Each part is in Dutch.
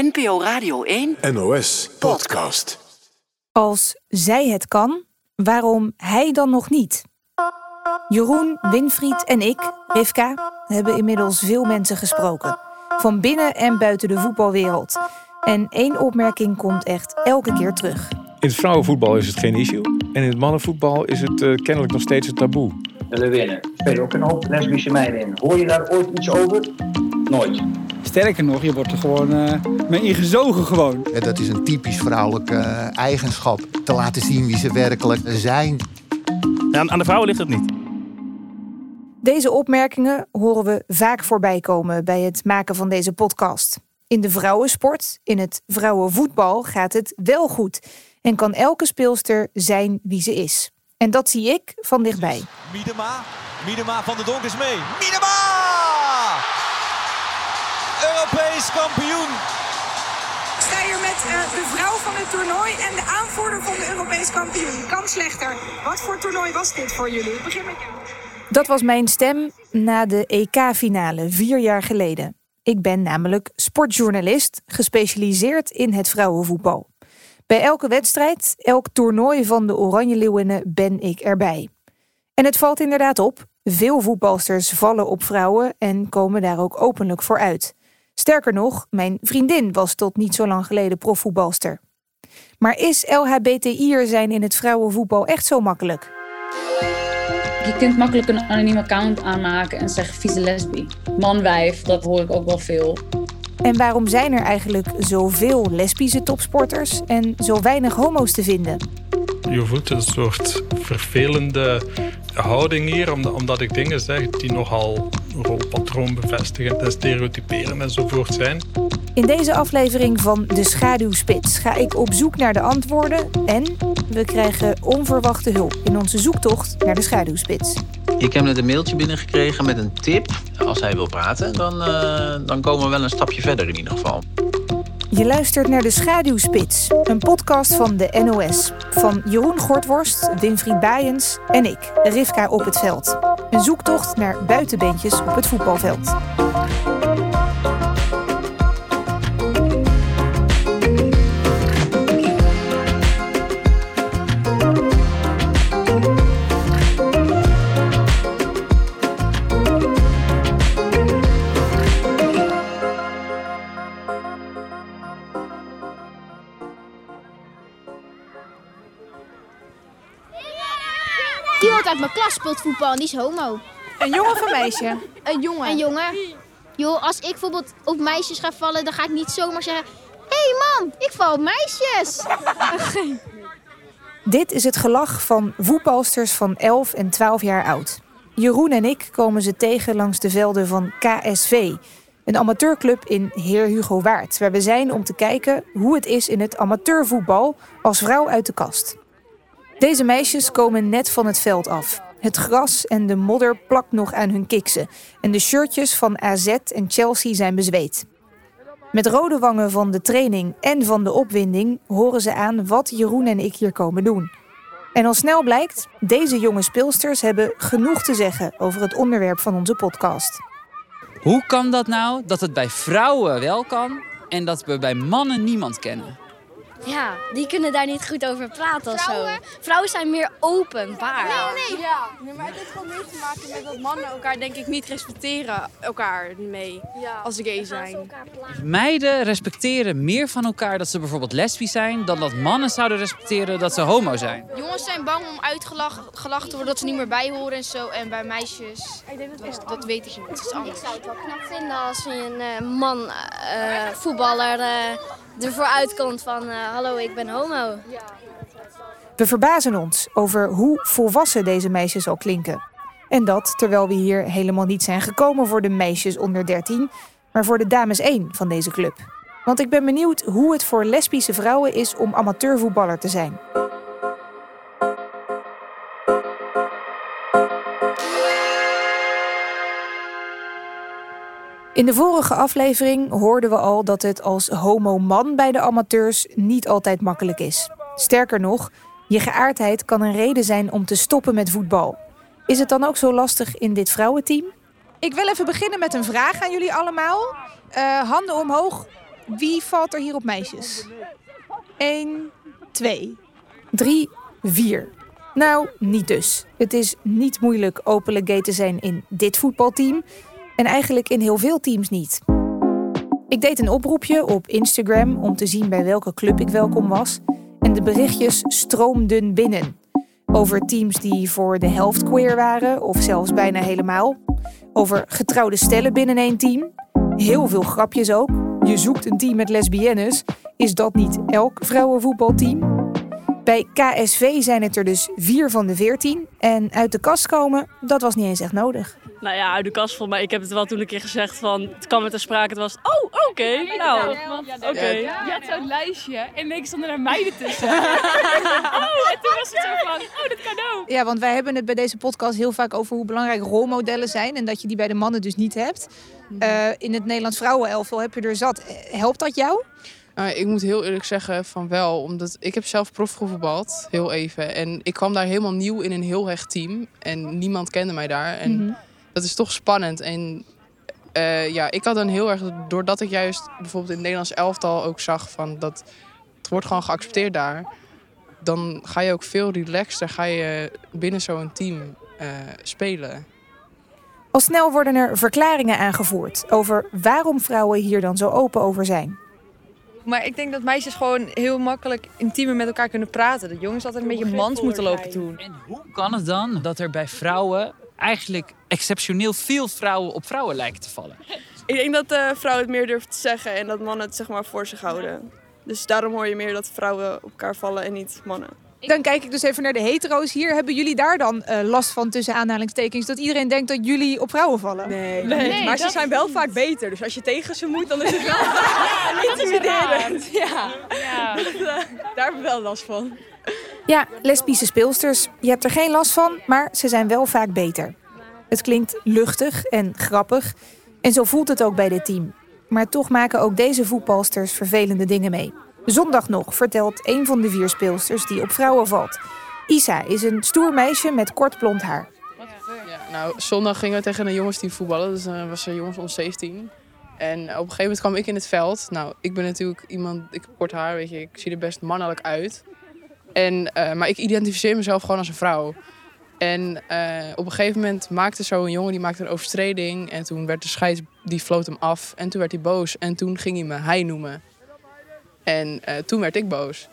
NPO Radio 1 NOS Podcast. Als zij het kan, waarom hij dan nog niet? Jeroen, Winfried en ik, Rivka, hebben inmiddels veel mensen gesproken. Van binnen en buiten de voetbalwereld. En één opmerking komt echt elke keer terug. In het vrouwenvoetbal is het geen issue. En in het mannenvoetbal is het eh, kennelijk nog steeds een taboe. Willen winnen. Er spelen ook een hoop lesbische meiden in. Hoor je daar ooit iets over? Nooit. Sterker nog, je wordt er gewoon eh, mee ingezogen gewoon. Ja, dat is een typisch vrouwelijke eh, eigenschap. Te laten zien wie ze werkelijk zijn. Aan, aan de vrouwen ligt het niet. Deze opmerkingen horen we vaak voorbij komen bij het maken van deze podcast. In de vrouwensport, in het vrouwenvoetbal gaat het wel goed. En kan elke speelster zijn wie ze is. En dat zie ik van dichtbij. Miedema, Miedema van de Donk is mee. Miedema! Europees kampioen. Ik sta hier met eh, de vrouw van het toernooi en de aanvoerder van de Europees kampioen. Kan slechter. Wat voor toernooi was dit voor jullie? Ik begin met jou. Dat was mijn stem na de EK-finale vier jaar geleden. Ik ben namelijk sportjournalist, gespecialiseerd in het vrouwenvoetbal. Bij elke wedstrijd, elk toernooi van de Oranje Leeuwinnen ben ik erbij. En het valt inderdaad op. Veel voetbalsters vallen op vrouwen en komen daar ook openlijk voor uit. Sterker nog, mijn vriendin was tot niet zo lang geleden profvoetbalster. Maar is LHBTI'er zijn in het vrouwenvoetbal echt zo makkelijk? Je kunt makkelijk een anoniem account aanmaken en zeggen vieze lesbi. Man-wijf, dat hoor ik ook wel veel. En waarom zijn er eigenlijk zoveel lesbische topsporters en zo weinig homo's te vinden? Je voelt een soort vervelende houding hier, omdat, ik dingen zeg die nogal rolpatroonbevestigend en stereotyperend enzovoort zijn. In deze aflevering van De Schaduwspits ga ik op zoek naar de antwoorden en we krijgen onverwachte hulp in onze zoektocht naar de schaduwspits. Ik heb net een mailtje binnengekregen met een tip. Als hij wil praten, dan, uh, dan komen we wel een stapje verder in ieder geval. Je luistert naar De Schaduwspits, een podcast van de NOS. Van Jeroen Gortworst, Winfried Baaiens en ik, Rivka op het veld. Een zoektocht naar buitenbeentjes op het voetbalveld. Iemand uit mijn klas speelt voetbal en die is homo. Een jongen of een meisje? Een jongen. Een jongen. Joh, als ik bijvoorbeeld op meisjes ga vallen, dan ga ik niet zomaar zeggen... Hé hey man, ik val op meisjes. Dit is het gelach van voetbalsters van 11 en 12 jaar oud. Jeroen en ik komen ze tegen langs de velden van KSV, een amateurclub in Heer Hugo Waard, waar we zijn om te kijken hoe het is in het amateurvoetbal als vrouw uit de kast. Deze meisjes komen net van het veld af. Het gras en de modder plakt nog aan hun kiksen en de shirtjes van AZ en Chelsea zijn bezweet. Met rode wangen van de training en van de opwinding horen ze aan wat Jeroen en ik hier komen doen. En al snel blijkt, deze jonge speelsters hebben genoeg te zeggen over het onderwerp van onze podcast. Hoe kan dat nou dat het bij vrouwen wel kan en dat we bij mannen niemand kennen? Ja, die kunnen daar niet goed over praten of zo. Vrouwen zijn meer openbaar. Nee, nee. Ja, nee, maar het heeft gewoon meer te maken met dat mannen elkaar denk ik niet respecteren elkaar mee als ze gay zijn. Meiden respecteren meer van elkaar dat ze bijvoorbeeld lesbisch zijn... dan dat mannen zouden respecteren dat ze homo zijn. Jongens zijn bang om uitgelachen te worden dat ze niet meer bij horen en zo. En bij meisjes, ik denk dat, dat, dat weet ik niet. Het is anders. Ik zou het wel knap vinden als een uh, man, uh, voetballer... Uh, ervoor uitkomt van uh, hallo, ik ben homo. We verbazen ons over hoe volwassen deze meisjes al klinken. En dat terwijl we hier helemaal niet zijn gekomen voor de meisjes onder 13, maar voor de dames 1 van deze club. Want ik ben benieuwd hoe het voor lesbische vrouwen is om amateurvoetballer te zijn. In de vorige aflevering hoorden we al dat het als homo-man bij de amateurs niet altijd makkelijk is. Sterker nog, je geaardheid kan een reden zijn om te stoppen met voetbal. Is het dan ook zo lastig in dit vrouwenteam? Ik wil even beginnen met een vraag aan jullie allemaal. Uh, handen omhoog. Wie valt er hier op meisjes? 1, 2, 3, 4. Nou, niet dus. Het is niet moeilijk openlijk gay te zijn in dit voetbalteam. En eigenlijk in heel veel teams niet. Ik deed een oproepje op Instagram om te zien bij welke club ik welkom was. En de berichtjes stroomden binnen. Over teams die voor de helft queer waren, of zelfs bijna helemaal. Over getrouwde stellen binnen één team. Heel veel grapjes ook. Je zoekt een team met lesbiennes. Is dat niet elk vrouwenvoetbalteam? Bij KSV zijn het er dus vier van de veertien. En uit de kast komen, dat was niet eens echt nodig. Nou ja, uit de kast voor mij. Ik heb het wel toen een keer gezegd van, het kwam met de sprake. Het was, oh, oké, nou, oké. Je had zo'n lijstje en ineens stonden er meiden tussen. oh, en toen was het zo van, oh, dat kan ook. Ja, want wij hebben het bij deze podcast heel vaak over hoe belangrijk rolmodellen zijn. En dat je die bij de mannen dus niet hebt. Uh, in het Nederlands vrouwenelftal heb je er zat. Helpt dat jou? Uh, ik moet heel eerlijk zeggen van wel, omdat ik heb zelf profgevoetbald, heel even. En ik kwam daar helemaal nieuw in een heel hecht team. En niemand kende mij daar. En Mhm. dat is toch spannend. En eh, ja, ik had dan heel erg, doordat ik juist bijvoorbeeld in het Nederlands elftal ook zag van dat het wordt gewoon geaccepteerd daar. Dan ga je ook veel relaxter ga je binnen zo'n team eh, spelen. Al snel worden er verklaringen aangevoerd over waarom vrouwen hier dan zo open over zijn. Maar ik denk dat meisjes gewoon heel makkelijk intiemer met elkaar kunnen praten. Dat jongens altijd een beetje mans moeten lopen doen. Hoe kan het dan dat er bij vrouwen eigenlijk exceptioneel veel vrouwen op vrouwen lijken te vallen? Ik denk dat uh, vrouwen het meer durven te zeggen en dat mannen het zeg maar voor zich houden. Dus daarom hoor je meer dat vrouwen op elkaar vallen en niet mannen. Dan kijk ik dus even naar de hetero's hier. Hebben jullie daar dan uh, last van tussen aanhalingstekens? Dat iedereen denkt dat jullie op vrouwen vallen? Nee, nee, nee maar ze zijn wel vaak beter. Dus als je tegen ze moet, dan is het wel intimiderend. Ja, ja. daar hebben we wel last van. Ja, lesbische speelsters. Je hebt er geen last van, maar ze zijn wel vaak beter. Het klinkt luchtig en grappig. En zo voelt het ook bij dit team. Maar toch maken ook deze voetbalsters vervelende dingen mee. Zondag nog vertelt een van de vier speelsters die op vrouwen valt. Isa is een stoer meisje met kort blond haar. Ja, nou, zondag gingen we tegen een jongensteam voetballen. Dus uh, was er jongens om 17. En op een gegeven moment kwam ik in het veld. Nou, ik ben natuurlijk iemand, ik heb kort haar, weet je, ik zie er best mannelijk uit. En, uh, maar ik identificeer mezelf gewoon als een vrouw. En uh, op een gegeven moment maakte zo een jongen die maakte een overtreding. En toen werd de scheids, die floot hem af. En toen werd hij boos. En toen ging hij me hij noemen. En uh, toen werd ik boos.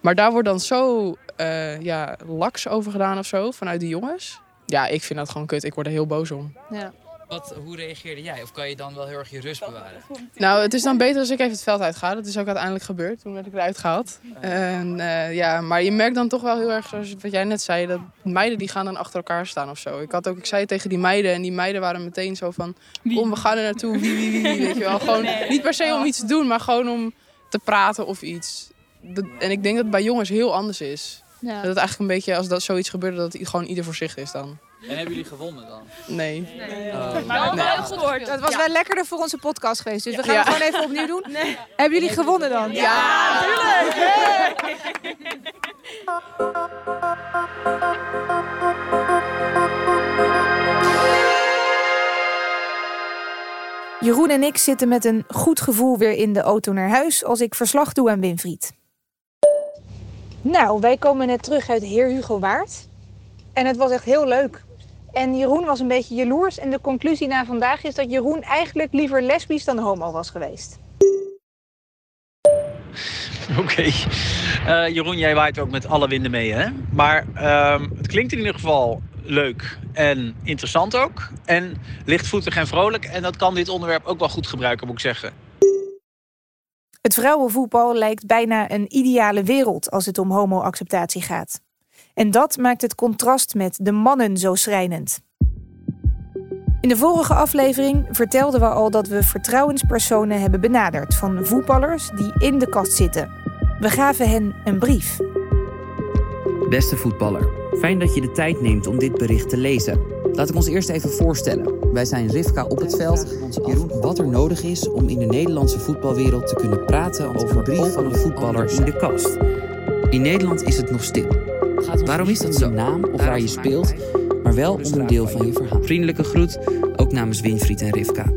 Maar daar wordt dan zo uh, ja, laks over gedaan of zo, vanuit die jongens. Ja, ik vind dat gewoon kut. Ik word er heel boos om. Ja. Wat, hoe reageerde jij? Of kan je dan wel heel erg je rust bewaren? Nou, het is dan beter als ik even het veld uitga. Dat is ook uiteindelijk gebeurd. Toen werd ik eruit gehaald. En, uh, ja, maar je merkt dan toch wel heel erg, zoals wat jij net zei, dat meiden die gaan dan achter elkaar staan of zo. Ik, had ook, ik zei tegen die meiden en die meiden waren meteen zo van, kom we gaan er naartoe, wie, wie, wie, weet je wel. Gewoon, niet per se om iets te doen, maar gewoon om te praten of iets. Dat, en ik denk dat het bij jongens heel anders is. Ja. Dat het eigenlijk een beetje, als dat zoiets gebeurt, dat het gewoon ieder voor zich is dan. En hebben jullie gewonnen dan? Nee. nee. Uh, maar nee. Gehoord. Dat was ja. wel lekkerder voor onze podcast geweest. Dus we gaan ja. het gewoon even opnieuw doen. Nee. Hebben jullie gewonnen dan? Ja, natuurlijk! Jeroen en ik zitten met een goed gevoel weer in de auto naar huis als ik verslag doe aan Winfried. Nou, wij komen net terug uit Heer Hugo Waard. En het was echt heel leuk. En Jeroen was een beetje jaloers. En de conclusie na vandaag is dat Jeroen eigenlijk liever lesbisch dan homo was geweest. Oké. Okay. Uh, Jeroen, jij waait ook met alle winden mee, hè? Maar uh, het klinkt in ieder geval leuk en interessant ook. En lichtvoetig en vrolijk. En dat kan dit onderwerp ook wel goed gebruiken, moet ik zeggen. Het vrouwenvoetbal lijkt bijna een ideale wereld als het om homo-acceptatie gaat. En dat maakt het contrast met de mannen zo schrijnend. In de vorige aflevering vertelden we al dat we vertrouwenspersonen hebben benaderd van voetballers die in de kast zitten. We gaven hen een brief. Beste voetballer, fijn dat je de tijd neemt om dit bericht te lezen. Laat ik ons eerst even voorstellen. Wij zijn Rivka op het veld. Jeroen, wat er nodig is om in de Nederlandse voetbalwereld te kunnen praten over een brief van een voetballer in de kast. In Nederland is het nog stil. Waarom is dat zo? naam of waar je speelt, maar wel onderdeel van je verhaal. Vriendelijke groet, ook namens Winfried en Rivka.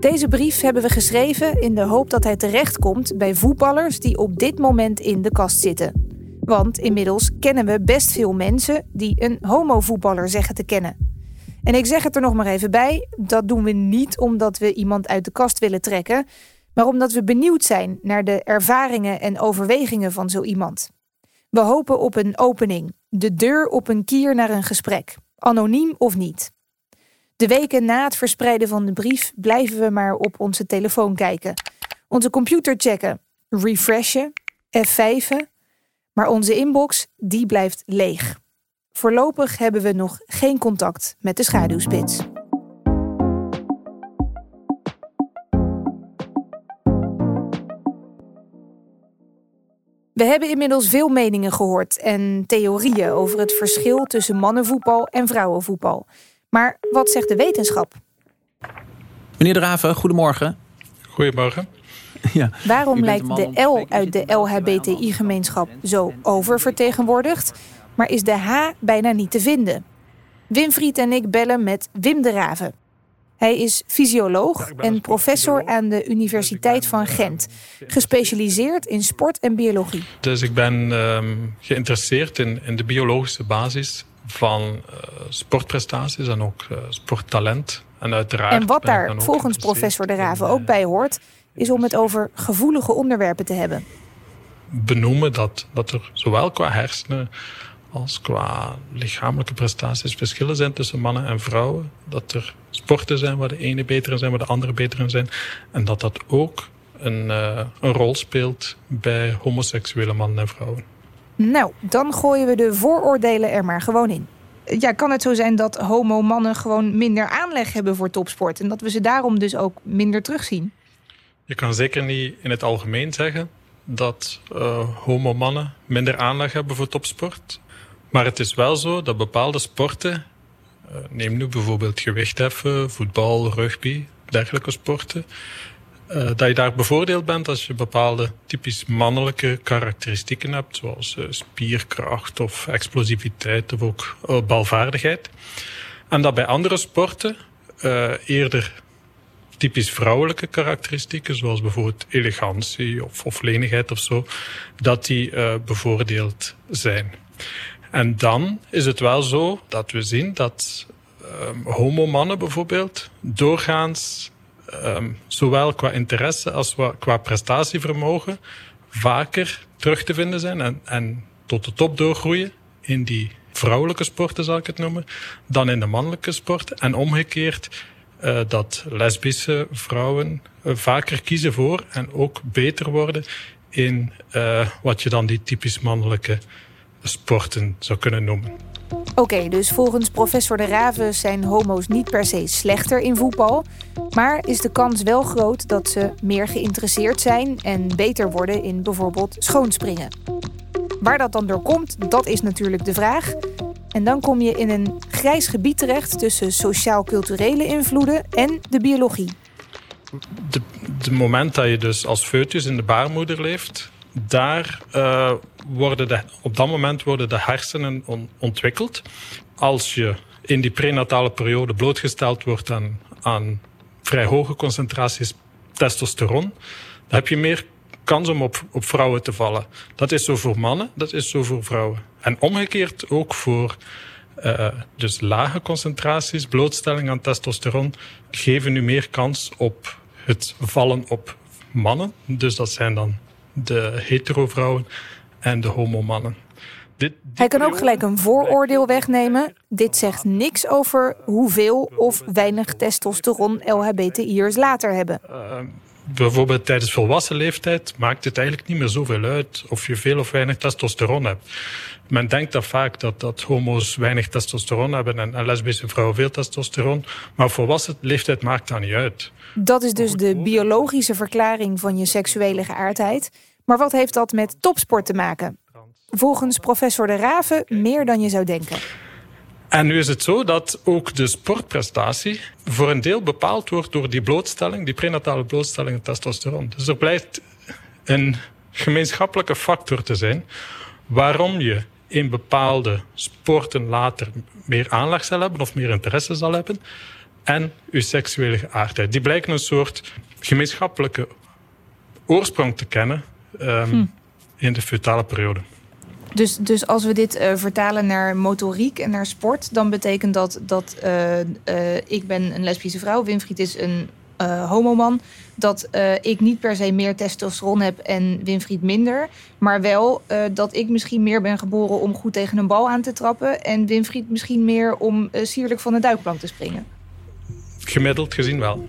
Deze brief hebben we geschreven in de hoop dat hij terechtkomt bij voetballers die op dit moment in de kast zitten. Want inmiddels kennen we best veel mensen die een homovoetballer zeggen te kennen. En ik zeg het er nog maar even bij: dat doen we niet omdat we iemand uit de kast willen trekken, maar omdat we benieuwd zijn naar de ervaringen en overwegingen van zo iemand. We hopen op een opening, de deur op een kier naar een gesprek, anoniem of niet. De weken na het verspreiden van de brief blijven we maar op onze telefoon kijken, onze computer checken, refreshen, F5'en, maar onze inbox die blijft leeg. Voorlopig hebben we nog geen contact met de schaduwspits. We hebben inmiddels veel meningen gehoord en theorieën over het verschil tussen mannenvoetbal en vrouwenvoetbal. Maar wat zegt de wetenschap? Meneer De Raven, goedemorgen. Goedemorgen. Ja. Waarom lijkt de L uit de LHBTI-gemeenschap zo oververtegenwoordigd, maar is de H bijna niet te vinden? Winfried en ik bellen met Wim de Raven. Hij is fysioloog en professor aan de Universiteit van Gent, gespecialiseerd in sport en biologie. Dus ik ben ehm, geïnteresseerd in, in de biologische basis van uh, sportprestaties en ook uh, sporttalent. En, uiteraard en wat daar volgens professor de Raven ook bij hoort, is om het over gevoelige onderwerpen te hebben. benoemen dat, dat er zowel qua hersenen als qua lichamelijke prestaties verschillen zijn tussen mannen en vrouwen. Dat er sporten zijn waar de ene beter in zijn, waar de andere beter in zijn. En dat dat ook een, uh, een rol speelt bij homoseksuele mannen en vrouwen. Nou, dan gooien we de vooroordelen er maar gewoon in. Ja, kan het zo zijn dat homo-mannen gewoon minder aanleg hebben voor topsport en dat we ze daarom dus ook minder terugzien? Je kan zeker niet in het algemeen zeggen dat uh, homo-mannen minder aanleg hebben voor topsport. Maar het is wel zo dat bepaalde sporten, uh, neem nu bijvoorbeeld gewichtheffen, voetbal, rugby, dergelijke sporten, uh, dat je daar bevoordeeld bent als je bepaalde typisch mannelijke karakteristieken hebt, zoals spierkracht of explosiviteit of ook balvaardigheid. En dat bij andere sporten eerder typisch vrouwelijke karakteristieken, zoals bijvoorbeeld elegantie of, of lenigheid of zo, dat die bevoordeeld zijn. En dan is het wel zo dat we zien dat um, homomannen bijvoorbeeld doorgaans um, zowel qua interesse als qua prestatievermogen vaker terug te vinden zijn en, en tot de top doorgroeien in die vrouwelijke sporten, zal ik het noemen, dan in de mannelijke sport. En omgekeerd uh, dat lesbische vrouwen uh, vaker kiezen voor en ook beter worden in uh, wat je dan die typisch mannelijke sporten zou kunnen noemen. Oké, dus volgens professor De Raven zijn homo's niet per se slechter in voetbal. Maar is de kans wel groot dat ze meer geïnteresseerd zijn en beter worden in bijvoorbeeld schoonspringen. Waar dat dan door komt, dat is natuurlijk de vraag. En dan kom je in een grijs gebied terecht tussen sociaal-culturele invloeden en de biologie. De moment dat je dus als foetus in de baarmoeder leeft, daar uh, worden de, op dat moment worden de hersenen on, ontwikkeld. Als je in die prenatale periode blootgesteld wordt aan, aan vrij hoge concentraties testosteron, dan heb je meer kans om op, op vrouwen te vallen. Dat is zo voor mannen, dat is zo voor vrouwen. En omgekeerd ook voor uh, dus lage concentraties, blootstelling aan testosteron, geven nu meer kans op het vallen op mannen. Dus dat zijn dan de hetero-vrouwen en de homomannen. Dit, Hij kan ook gelijk een vooroordeel wegnemen. Dit zegt niks over hoeveel of weinig testosteron LHBTI'ers later hebben. Uh, bijvoorbeeld tijdens volwassen leeftijd maakt het eigenlijk niet meer zoveel uit of je veel of weinig testosteron hebt. Men denkt dat vaak dat, dat homo's weinig testosteron hebben en, en lesbische vrouwen veel testosteron. Maar volwassen leeftijd maakt dat niet uit. Dat is dus de biologische verklaring van je seksuele geaardheid. Maar wat heeft dat met topsport te maken? Volgens professor De Raven meer dan je zou denken. En nu is het zo dat ook de sportprestatie voor een deel bepaald wordt door die blootstelling, die prenatale blootstelling aan testosteron. Dus er blijkt een gemeenschappelijke factor te zijn waarom je in bepaalde sporten later meer aanleg zal hebben of meer interesse zal hebben. en uw seksuele geaardheid. Die blijken een soort gemeenschappelijke oorsprong te kennen um, hm. in de feutale periode. Dus, dus als we dit uh, vertalen naar motoriek en naar sport, dan betekent dat dat uh, uh, ik ben een lesbische vrouw, Winfried is een homoman, dat ik niet per se meer testosteron heb en Winfried minder, maar wel dat ik misschien meer ben geboren om goed tegen een bal aan te trappen en Winfried misschien meer om sierlijk van de duikplank te springen. Gemiddeld gezien wel.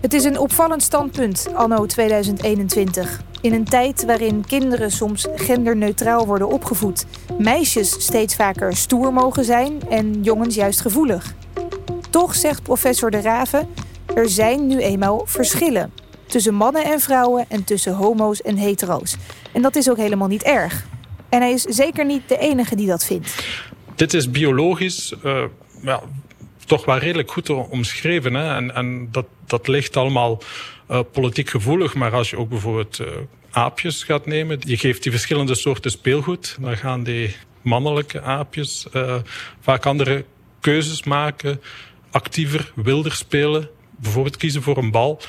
Het is een opvallend standpunt anno 2021. In een tijd waarin kinderen soms genderneutraal worden opgevoed, meisjes steeds vaker stoer mogen zijn en jongens juist gevoelig. Toch zegt professor De Raven: er zijn nu eenmaal verschillen tussen mannen en vrouwen en tussen homo's en hetero's. En dat is ook helemaal niet erg. En hij is zeker niet de enige die dat vindt. Dit is biologisch ja, toch wel redelijk goed omschreven. Hè? En, en dat, dat ligt allemaal uh, politiek gevoelig. Maar als je ook bijvoorbeeld uh, aapjes gaat nemen, je geeft die verschillende soorten speelgoed. Dan gaan die mannelijke aapjes uh, vaak andere keuzes maken, actiever, wilder spelen. Bijvoorbeeld kiezen voor een bal.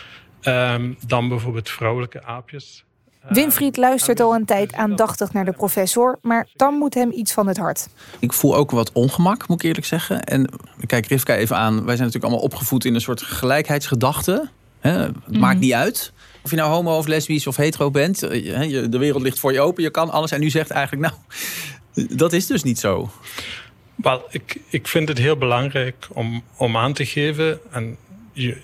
Um, dan bijvoorbeeld vrouwelijke aapjes. Winfried luistert al een tijd aandachtig naar de professor, maar dan moet hem iets van het hart. Ik voel ook wat ongemak, moet ik eerlijk zeggen. En kijk Rivka even aan. Wij zijn natuurlijk allemaal opgevoed in een soort gelijkheidsgedachte. Het mm. maakt niet uit of je nou homo of lesbisch of hetero bent. De wereld ligt voor je open, je kan alles. En u zegt eigenlijk, nou, dat is dus niet zo. Wel, ik, ik vind het heel belangrijk om, om aan te geven. En je,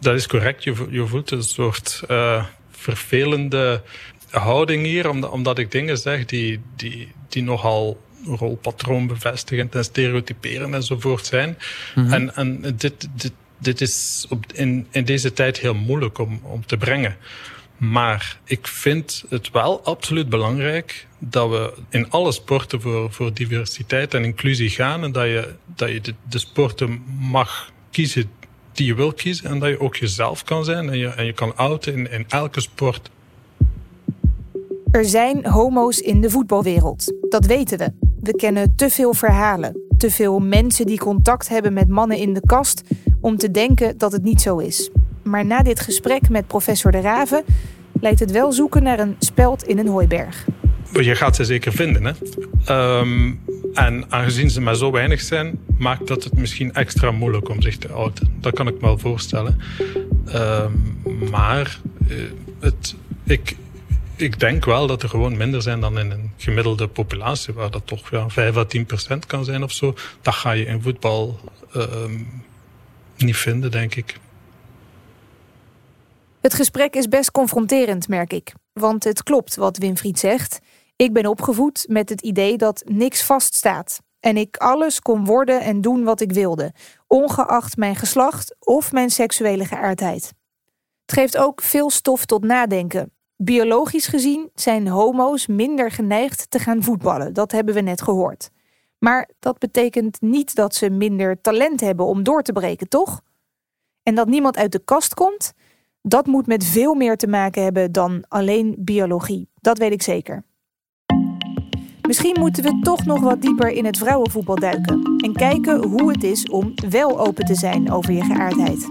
dat is correct, je, je voelt een soort uh, vervelende houding hier, omdat, ik dingen zeg die, die, die nogal rolpatroonbevestigend en stereotyperend enzovoort zijn. Mm -hmm. En, en dit, dit, dit is op, in, in deze tijd heel moeilijk om, om te brengen. Maar ik vind het wel absoluut belangrijk dat we in alle sporten voor, voor diversiteit en inclusie gaan. En dat je, dat je de, de sporten mag kiezen die je wil kiezen. En dat je ook jezelf kan zijn en je, en je kan outen in, in elke sport. Er zijn homo's in de voetbalwereld. Dat weten we. We kennen te veel verhalen. Te veel mensen die contact hebben met mannen in de kast om te denken dat het niet zo is. Maar na dit gesprek met professor De Raven lijkt het wel zoeken naar een speld in een hooiberg. Je gaat ze zeker vinden. Hè? Um, en aangezien ze maar zo weinig zijn, maakt dat het misschien extra moeilijk om zich te outen. Dat kan ik me wel voorstellen. Um, maar uh, het, ik, ik denk wel dat er gewoon minder zijn dan in een gemiddelde populatie, waar dat toch ja, 5 à 10 procent kan zijn of zo. Dat ga je in voetbal um, niet vinden, denk ik. Het gesprek is best confronterend, merk ik. Want het klopt wat Winfried zegt. Ik ben opgevoed met het idee dat niks vaststaat. En ik alles kon worden en doen wat ik wilde, ongeacht mijn geslacht of mijn seksuele geaardheid. Het geeft ook veel stof tot nadenken. Biologisch gezien zijn homo's minder geneigd te gaan voetballen, dat hebben we net gehoord. Maar dat betekent niet dat ze minder talent hebben om door te breken, toch? En dat niemand uit de kast komt, dat moet met veel meer te maken hebben dan alleen biologie. Dat weet ik zeker. Misschien moeten we toch nog wat dieper in het vrouwenvoetbal duiken en kijken hoe het is om wel open te zijn over je geaardheid.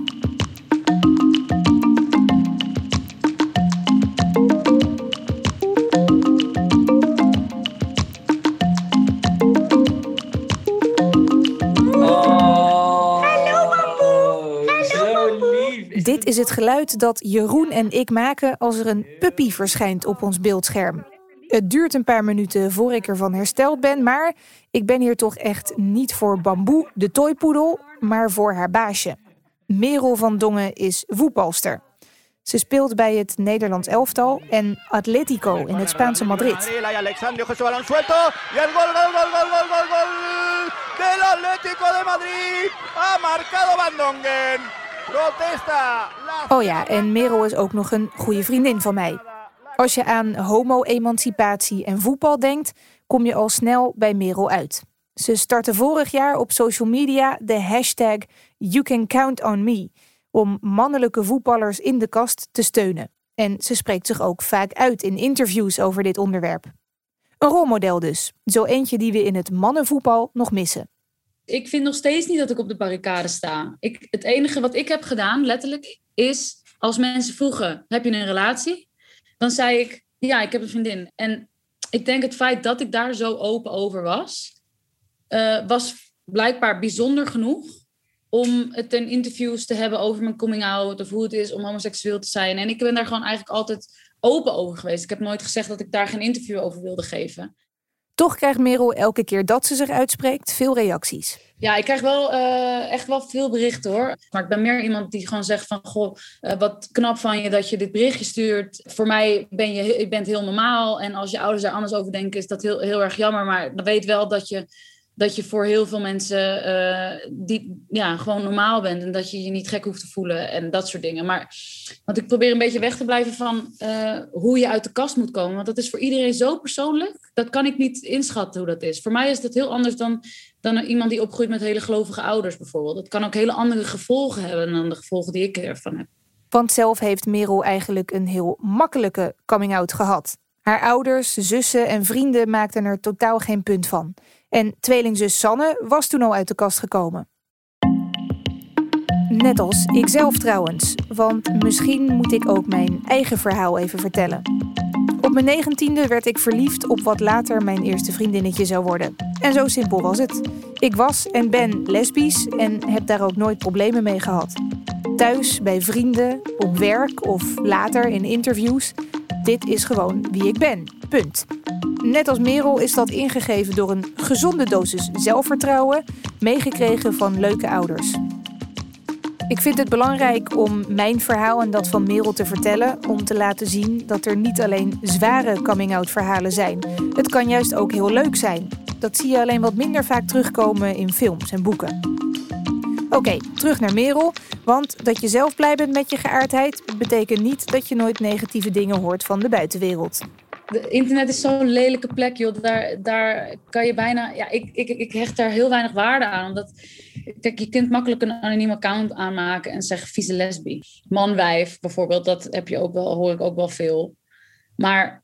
Dit is het geluid dat Jeroen en ik maken als er een puppy verschijnt op ons beeldscherm. Het duurt een paar minuten voor ik ervan hersteld ben, maar ik ben hier toch echt niet voor Bamboe, de toypoedel, maar voor haar baasje. Merel van Dongen is voetbalster. Ze speelt bij het Nederlands elftal en Atletico in het Spaanse Madrid. Oh ja, en Merel is ook nog een goede vriendin van mij. Als je aan homo-emancipatie en voetbal denkt, kom je al snel bij Merel uit. Ze startte vorig jaar op social media de hashtag You Can Count On Me om mannelijke voetballers in de kast te steunen. En ze spreekt zich ook vaak uit in interviews over dit onderwerp. Een rolmodel dus, zo eentje die we in het mannenvoetbal nog missen. Ik vind nog steeds niet dat ik op de barricade sta. Ik, het enige wat ik heb gedaan, letterlijk, is als mensen vroegen: heb je een relatie? Dan zei ik: ja, ik heb een vriendin. En ik denk het feit dat ik daar zo open over was, uh, was blijkbaar bijzonder genoeg om het in interviews te hebben over mijn coming out of hoe het is om homoseksueel te zijn. En ik ben daar gewoon eigenlijk altijd open over geweest. Ik heb nooit gezegd dat ik daar geen interview over wilde geven. Toch krijgt Merel elke keer dat ze zich uitspreekt veel reacties. Ja, ik krijg wel uh, echt wel veel berichten hoor. Maar ik ben meer iemand die gewoon zegt van... Goh, uh, wat knap van je dat je dit berichtje stuurt. Voor mij ben je, je bent heel normaal. En als je ouders daar anders over denken is dat heel, heel erg jammer. Maar dan weet wel dat je dat je voor heel veel mensen uh, die, ja, gewoon normaal bent. En dat je je niet gek hoeft te voelen en dat soort dingen. Maar want ik probeer een beetje weg te blijven van uh, hoe je uit de kast moet komen. Want dat is voor iedereen zo persoonlijk. Dat kan ik niet inschatten hoe dat is. Voor mij is dat heel anders dan, dan iemand die opgroeit met hele gelovige ouders bijvoorbeeld. Dat kan ook hele andere gevolgen hebben dan de gevolgen die ik ervan heb. Want zelf heeft Merel eigenlijk een heel makkelijke coming-out gehad. Haar ouders, zussen en vrienden maakten er totaal geen punt van. En tweelingzus Sanne was toen al uit de kast gekomen. Net als ikzelf trouwens, want misschien moet ik ook mijn eigen verhaal even vertellen. Op mijn negentiende werd ik verliefd op wat later mijn eerste vriendinnetje zou worden. En zo simpel was het. Ik was en ben lesbisch en heb daar ook nooit problemen mee gehad. Thuis, bij vrienden, op werk of later in interviews. Dit is gewoon wie ik ben. Punt. Net als Merel is dat ingegeven door een gezonde dosis zelfvertrouwen, meegekregen van leuke ouders. Ik vind het belangrijk om mijn verhaal en dat van Merel te vertellen, om te laten zien dat er niet alleen zware coming-out verhalen zijn. Het kan juist ook heel leuk zijn. Dat zie je alleen wat minder vaak terugkomen in films en boeken. Oké, terug naar Merel. Want dat je zelf blij bent met je geaardheid, betekent niet dat je nooit negatieve dingen hoort van de buitenwereld. De internet is zo'n lelijke plek, joh. Daar, daar kan je bijna. Ja, ik, ik, ik hecht daar heel weinig waarde aan. Omdat. Kijk, je kunt makkelijk een anoniem account aanmaken en zeggen vieze lesbi. Manwijf bijvoorbeeld, dat heb je ook wel, hoor ik ook wel veel. Maar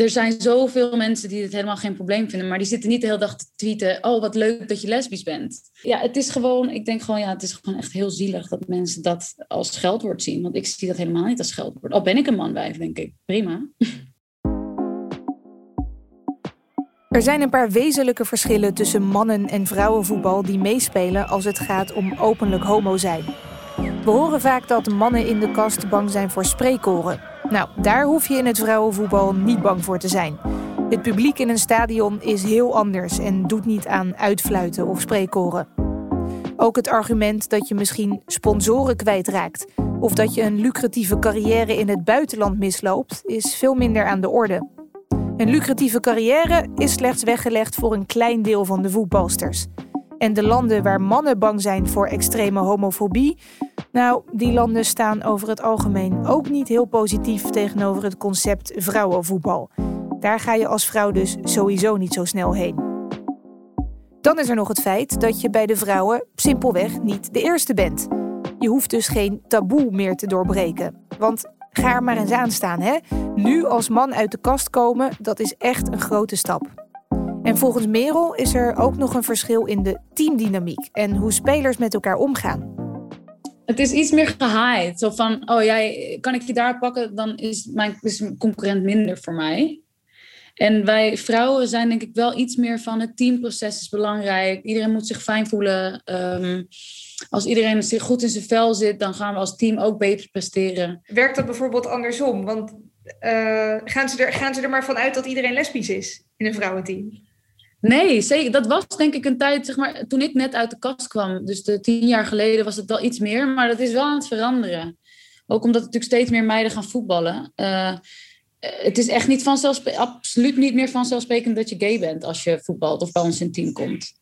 er zijn zoveel mensen die het helemaal geen probleem vinden, maar die zitten niet de hele dag te tweeten: Oh, wat leuk dat je lesbisch bent. Ja, het is gewoon, ik denk gewoon, ja, het is gewoon echt heel zielig dat mensen dat als scheldwoord zien. Want ik zie dat helemaal niet als scheldwoord. Al ben ik een manwijf, denk ik. Prima. Er zijn een paar wezenlijke verschillen tussen mannen- en vrouwenvoetbal die meespelen als het gaat om openlijk homo zijn. We horen vaak dat mannen in de kast bang zijn voor spreekkoren. Nou, daar hoef je in het vrouwenvoetbal niet bang voor te zijn. Het publiek in een stadion is heel anders en doet niet aan uitfluiten of spreekkoren. Ook het argument dat je misschien sponsoren kwijtraakt of dat je een lucratieve carrière in het buitenland misloopt, is veel minder aan de orde. Een lucratieve carrière is slechts weggelegd voor een klein deel van de voetbalsters. En de landen waar mannen bang zijn voor extreme homofobie, nou, die landen staan over het algemeen ook niet heel positief tegenover het concept vrouwenvoetbal. Daar ga je als vrouw dus sowieso niet zo snel heen. Dan is er nog het feit dat je bij de vrouwen simpelweg niet de eerste bent. Je hoeft dus geen taboe meer te doorbreken. Want ga er maar eens aan staan, hè? Nu als man uit de kast komen, dat is echt een grote stap. En volgens Merel is er ook nog een verschil in de teamdynamiek en hoe spelers met elkaar omgaan. Het is iets meer gehaaid. Zo van, oh jij, kan ik je daar pakken, dan is mijn, is mijn concurrent minder voor mij. En wij vrouwen zijn denk ik wel iets meer van het teamproces is belangrijk. Iedereen moet zich fijn voelen. Um, als iedereen zich goed in zijn vel zit, dan gaan we als team ook beter presteren. Werkt dat bijvoorbeeld andersom? Want uh, gaan, ze er, gaan ze er maar vanuit dat iedereen lesbisch is in een vrouwenteam? Nee. Dat was denk ik een tijd, zeg maar, toen ik net uit de kast kwam. Dus de tien jaar geleden was het wel iets meer, maar dat is wel aan het veranderen. Ook omdat natuurlijk steeds meer meiden gaan voetballen. Uh, het is echt niet vanzelfsprekend, absoluut niet meer vanzelfsprekend dat je gay bent als je voetbalt of bij ons in team komt.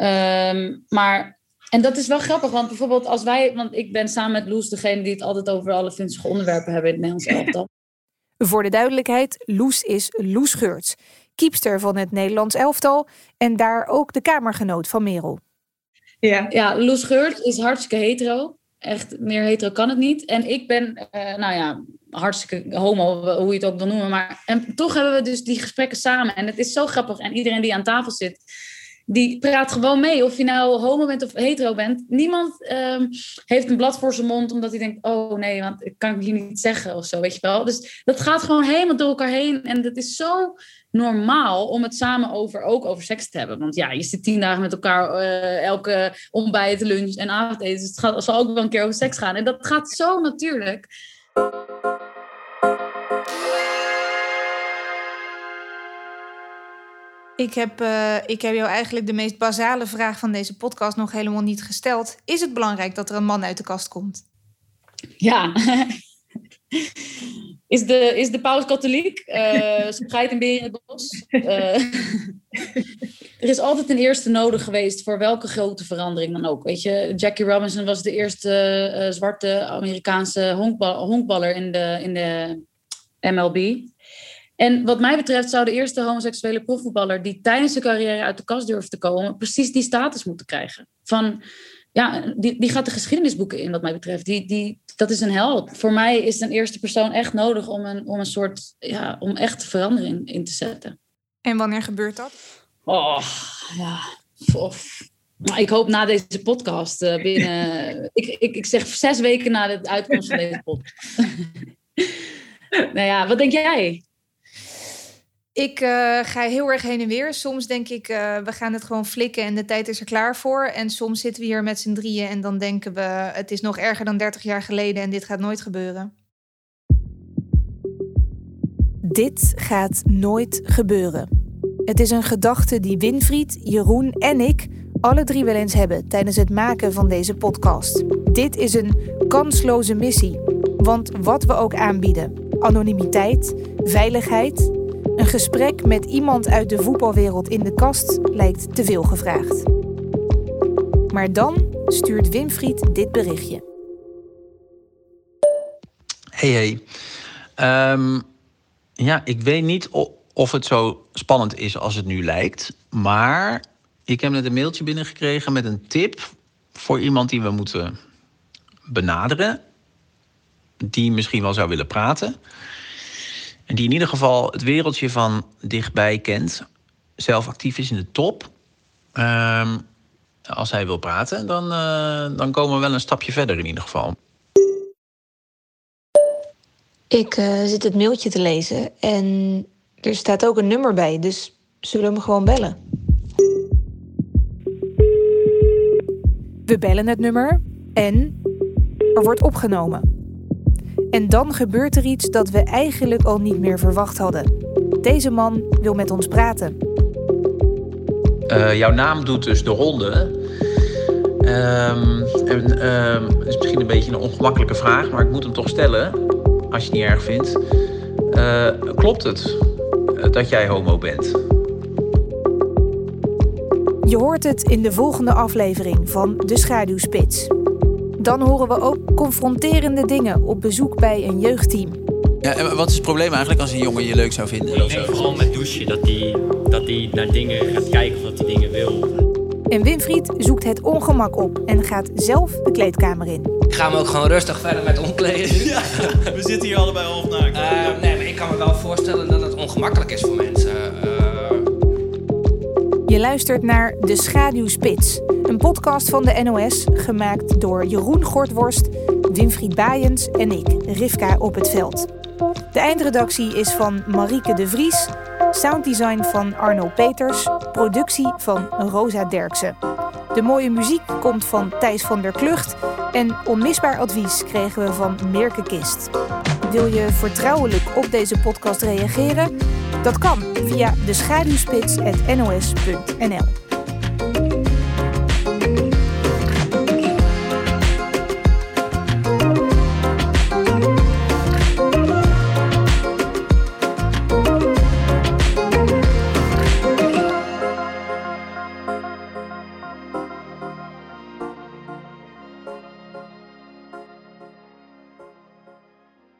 Um, maar, en dat is wel grappig, want bijvoorbeeld als wij, want ik ben samen met Loes degene die het altijd over alle vunzige onderwerpen hebben in het Nederlands. Voor de duidelijkheid, Loes is Loes Geurts, kiepster van het Nederlands elftal en daar ook de kamergenoot van Merel. Ja, ja Loes Geurts is hartstikke hetero. Echt, meer hetero kan het niet. En ik ben, uh, nou ja, hartstikke homo, hoe je het ook wil noemen. Maar en toch hebben we dus die gesprekken samen. En het is zo grappig. En iedereen die aan tafel zit, die praat gewoon mee. Of je nou homo bent of hetero bent. Niemand ehm, heeft een blad voor zijn mond omdat hij denkt: oh nee, want ik kan het hier niet zeggen of zo, weet je wel. Dus dat gaat gewoon helemaal door elkaar heen. En dat is zo normaal om het samen over, ook over seks te hebben. Want ja, je zit tien dagen met elkaar uh, elke ontbijt, lunch en avondeten. Dus het, gaat, het zal ook wel een keer over seks gaan. En dat gaat zo natuurlijk. Ik heb, uh, ik heb jou eigenlijk de meest basale vraag van deze podcast nog helemaal niet gesteld. Is het belangrijk dat er een man uit de kast komt? Ja. Is de, is de paus katholiek? Uh, spreidt een beer in het bos? Uh, er is altijd een eerste nodig geweest voor welke grote verandering dan ook. Weet je, Jackie Robinson was de eerste uh, zwarte Amerikaanse honkbal, honkballer in de, in de MLB. En wat mij betreft zou de eerste homoseksuele profvoetballer die tijdens zijn carrière uit de kast durft te komen, precies die status moeten krijgen. Van ja, die, die gaat de geschiedenisboeken in, wat mij betreft. Die, die, dat is een held. Voor mij is een eerste persoon echt nodig om een, om een soort, ja, om echt verandering in te zetten. En wanneer gebeurt dat? Oh, ja. Of, maar ik hoop na deze podcast uh, binnen. ik, ik, ik zeg zes weken na de uitkomst van deze podcast. nou ja, wat denk jij? Ik uh, ga heel erg heen en weer. Soms denk ik, uh, we gaan het gewoon flikken en de tijd is er klaar voor. En soms zitten we hier met z'n drieën en dan denken we... het is nog erger dan 30 jaar geleden en dit gaat nooit gebeuren. Dit gaat nooit gebeuren. Het is een gedachte die Winfried, Jeroen en ik alle drie wel eens hebben tijdens het maken van deze podcast. Dit is een kansloze missie. Want wat we ook aanbieden, anonimiteit, veiligheid, een gesprek met iemand uit de voetbalwereld in de kast lijkt te veel gevraagd. Maar dan stuurt Winfried dit berichtje. Hey, hey. Um, ja, ik weet niet of het zo spannend is als het nu lijkt. Maar ik heb net een mailtje binnengekregen met een tip voor iemand die we moeten benaderen. Die misschien wel zou willen praten. En die in ieder geval het wereldje van dichtbij kent. Zelf actief is in de top. Um, als hij wil praten, dan, uh, dan komen we wel een stapje verder in ieder geval. Ik uh, zit het mailtje te lezen en er staat ook een nummer bij, dus zullen we hem gewoon bellen? We bellen het nummer en er wordt opgenomen. En dan gebeurt er iets dat we eigenlijk al niet meer verwacht hadden. Deze man wil met ons praten. Uh, jouw naam doet dus de ronde. Um, en, um, het is misschien een beetje een ongemakkelijke vraag, maar ik moet hem toch stellen, als je het niet erg vindt. Uh, klopt het dat jij homo bent? Je hoort het in de volgende aflevering van De Schaduwspits. Dan horen we ook confronterende dingen op bezoek bij een jeugdteam. Ja, en wat is het probleem eigenlijk als een jongen je leuk zou vinden? Ik denk vooral met douchen, dat hij dat die naar dingen gaat kijken of dat hij dingen wil. En Winfried zoekt het ongemak op en gaat zelf de kleedkamer in. Ik ga me ook gewoon rustig verder met omkleden. Ja, we zitten hier allebei half naakt. Uh, nee, maar ik kan me wel voorstellen dat het ongemakkelijk is voor mensen. Uh... Luistert naar De Schaduwspits, een podcast van de NOS, gemaakt door Jeroen Gortworst, Winfried Baaiens en ik, Rivka op het veld. De eindredactie is van Marieke de Vries, sounddesign van Arno Peters, productie van Rosa Derksen. De mooie muziek komt van Thijs van der Klucht en onmisbaar advies kregen we van Meerke Kist. Wil je vertrouwelijk op deze podcast reageren? Dat kan via de schaduwspits.nos.nl.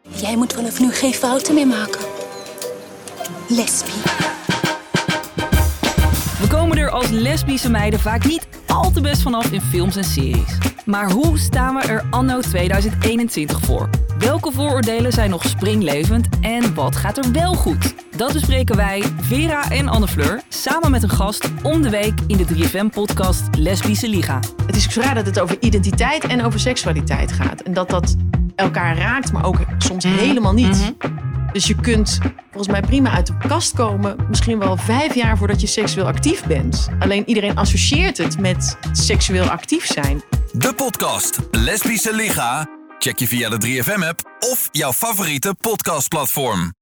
Jij moet vanaf nu geen fouten meer maken. Lesbie. We komen er als lesbische meiden vaak niet al te best vanaf in films en series. Maar hoe staan we er anno 2021 voor? Welke vooroordelen zijn nog springlevend en wat gaat er wel goed? Dat bespreken wij, Vera en Anne Fleur, samen met een gast om de week in de 3FM-podcast Lesbische Liga. Het is raar dat het over identiteit en over seksualiteit gaat. En dat dat elkaar raakt, maar ook soms helemaal niet. Dus je kunt volgens mij prima uit de kast komen, misschien wel vijf jaar voordat je seksueel actief bent. Alleen iedereen associeert het met seksueel actief zijn. De podcast Lesbische Liga check je via de 3FM-app of jouw favoriete podcastplatform.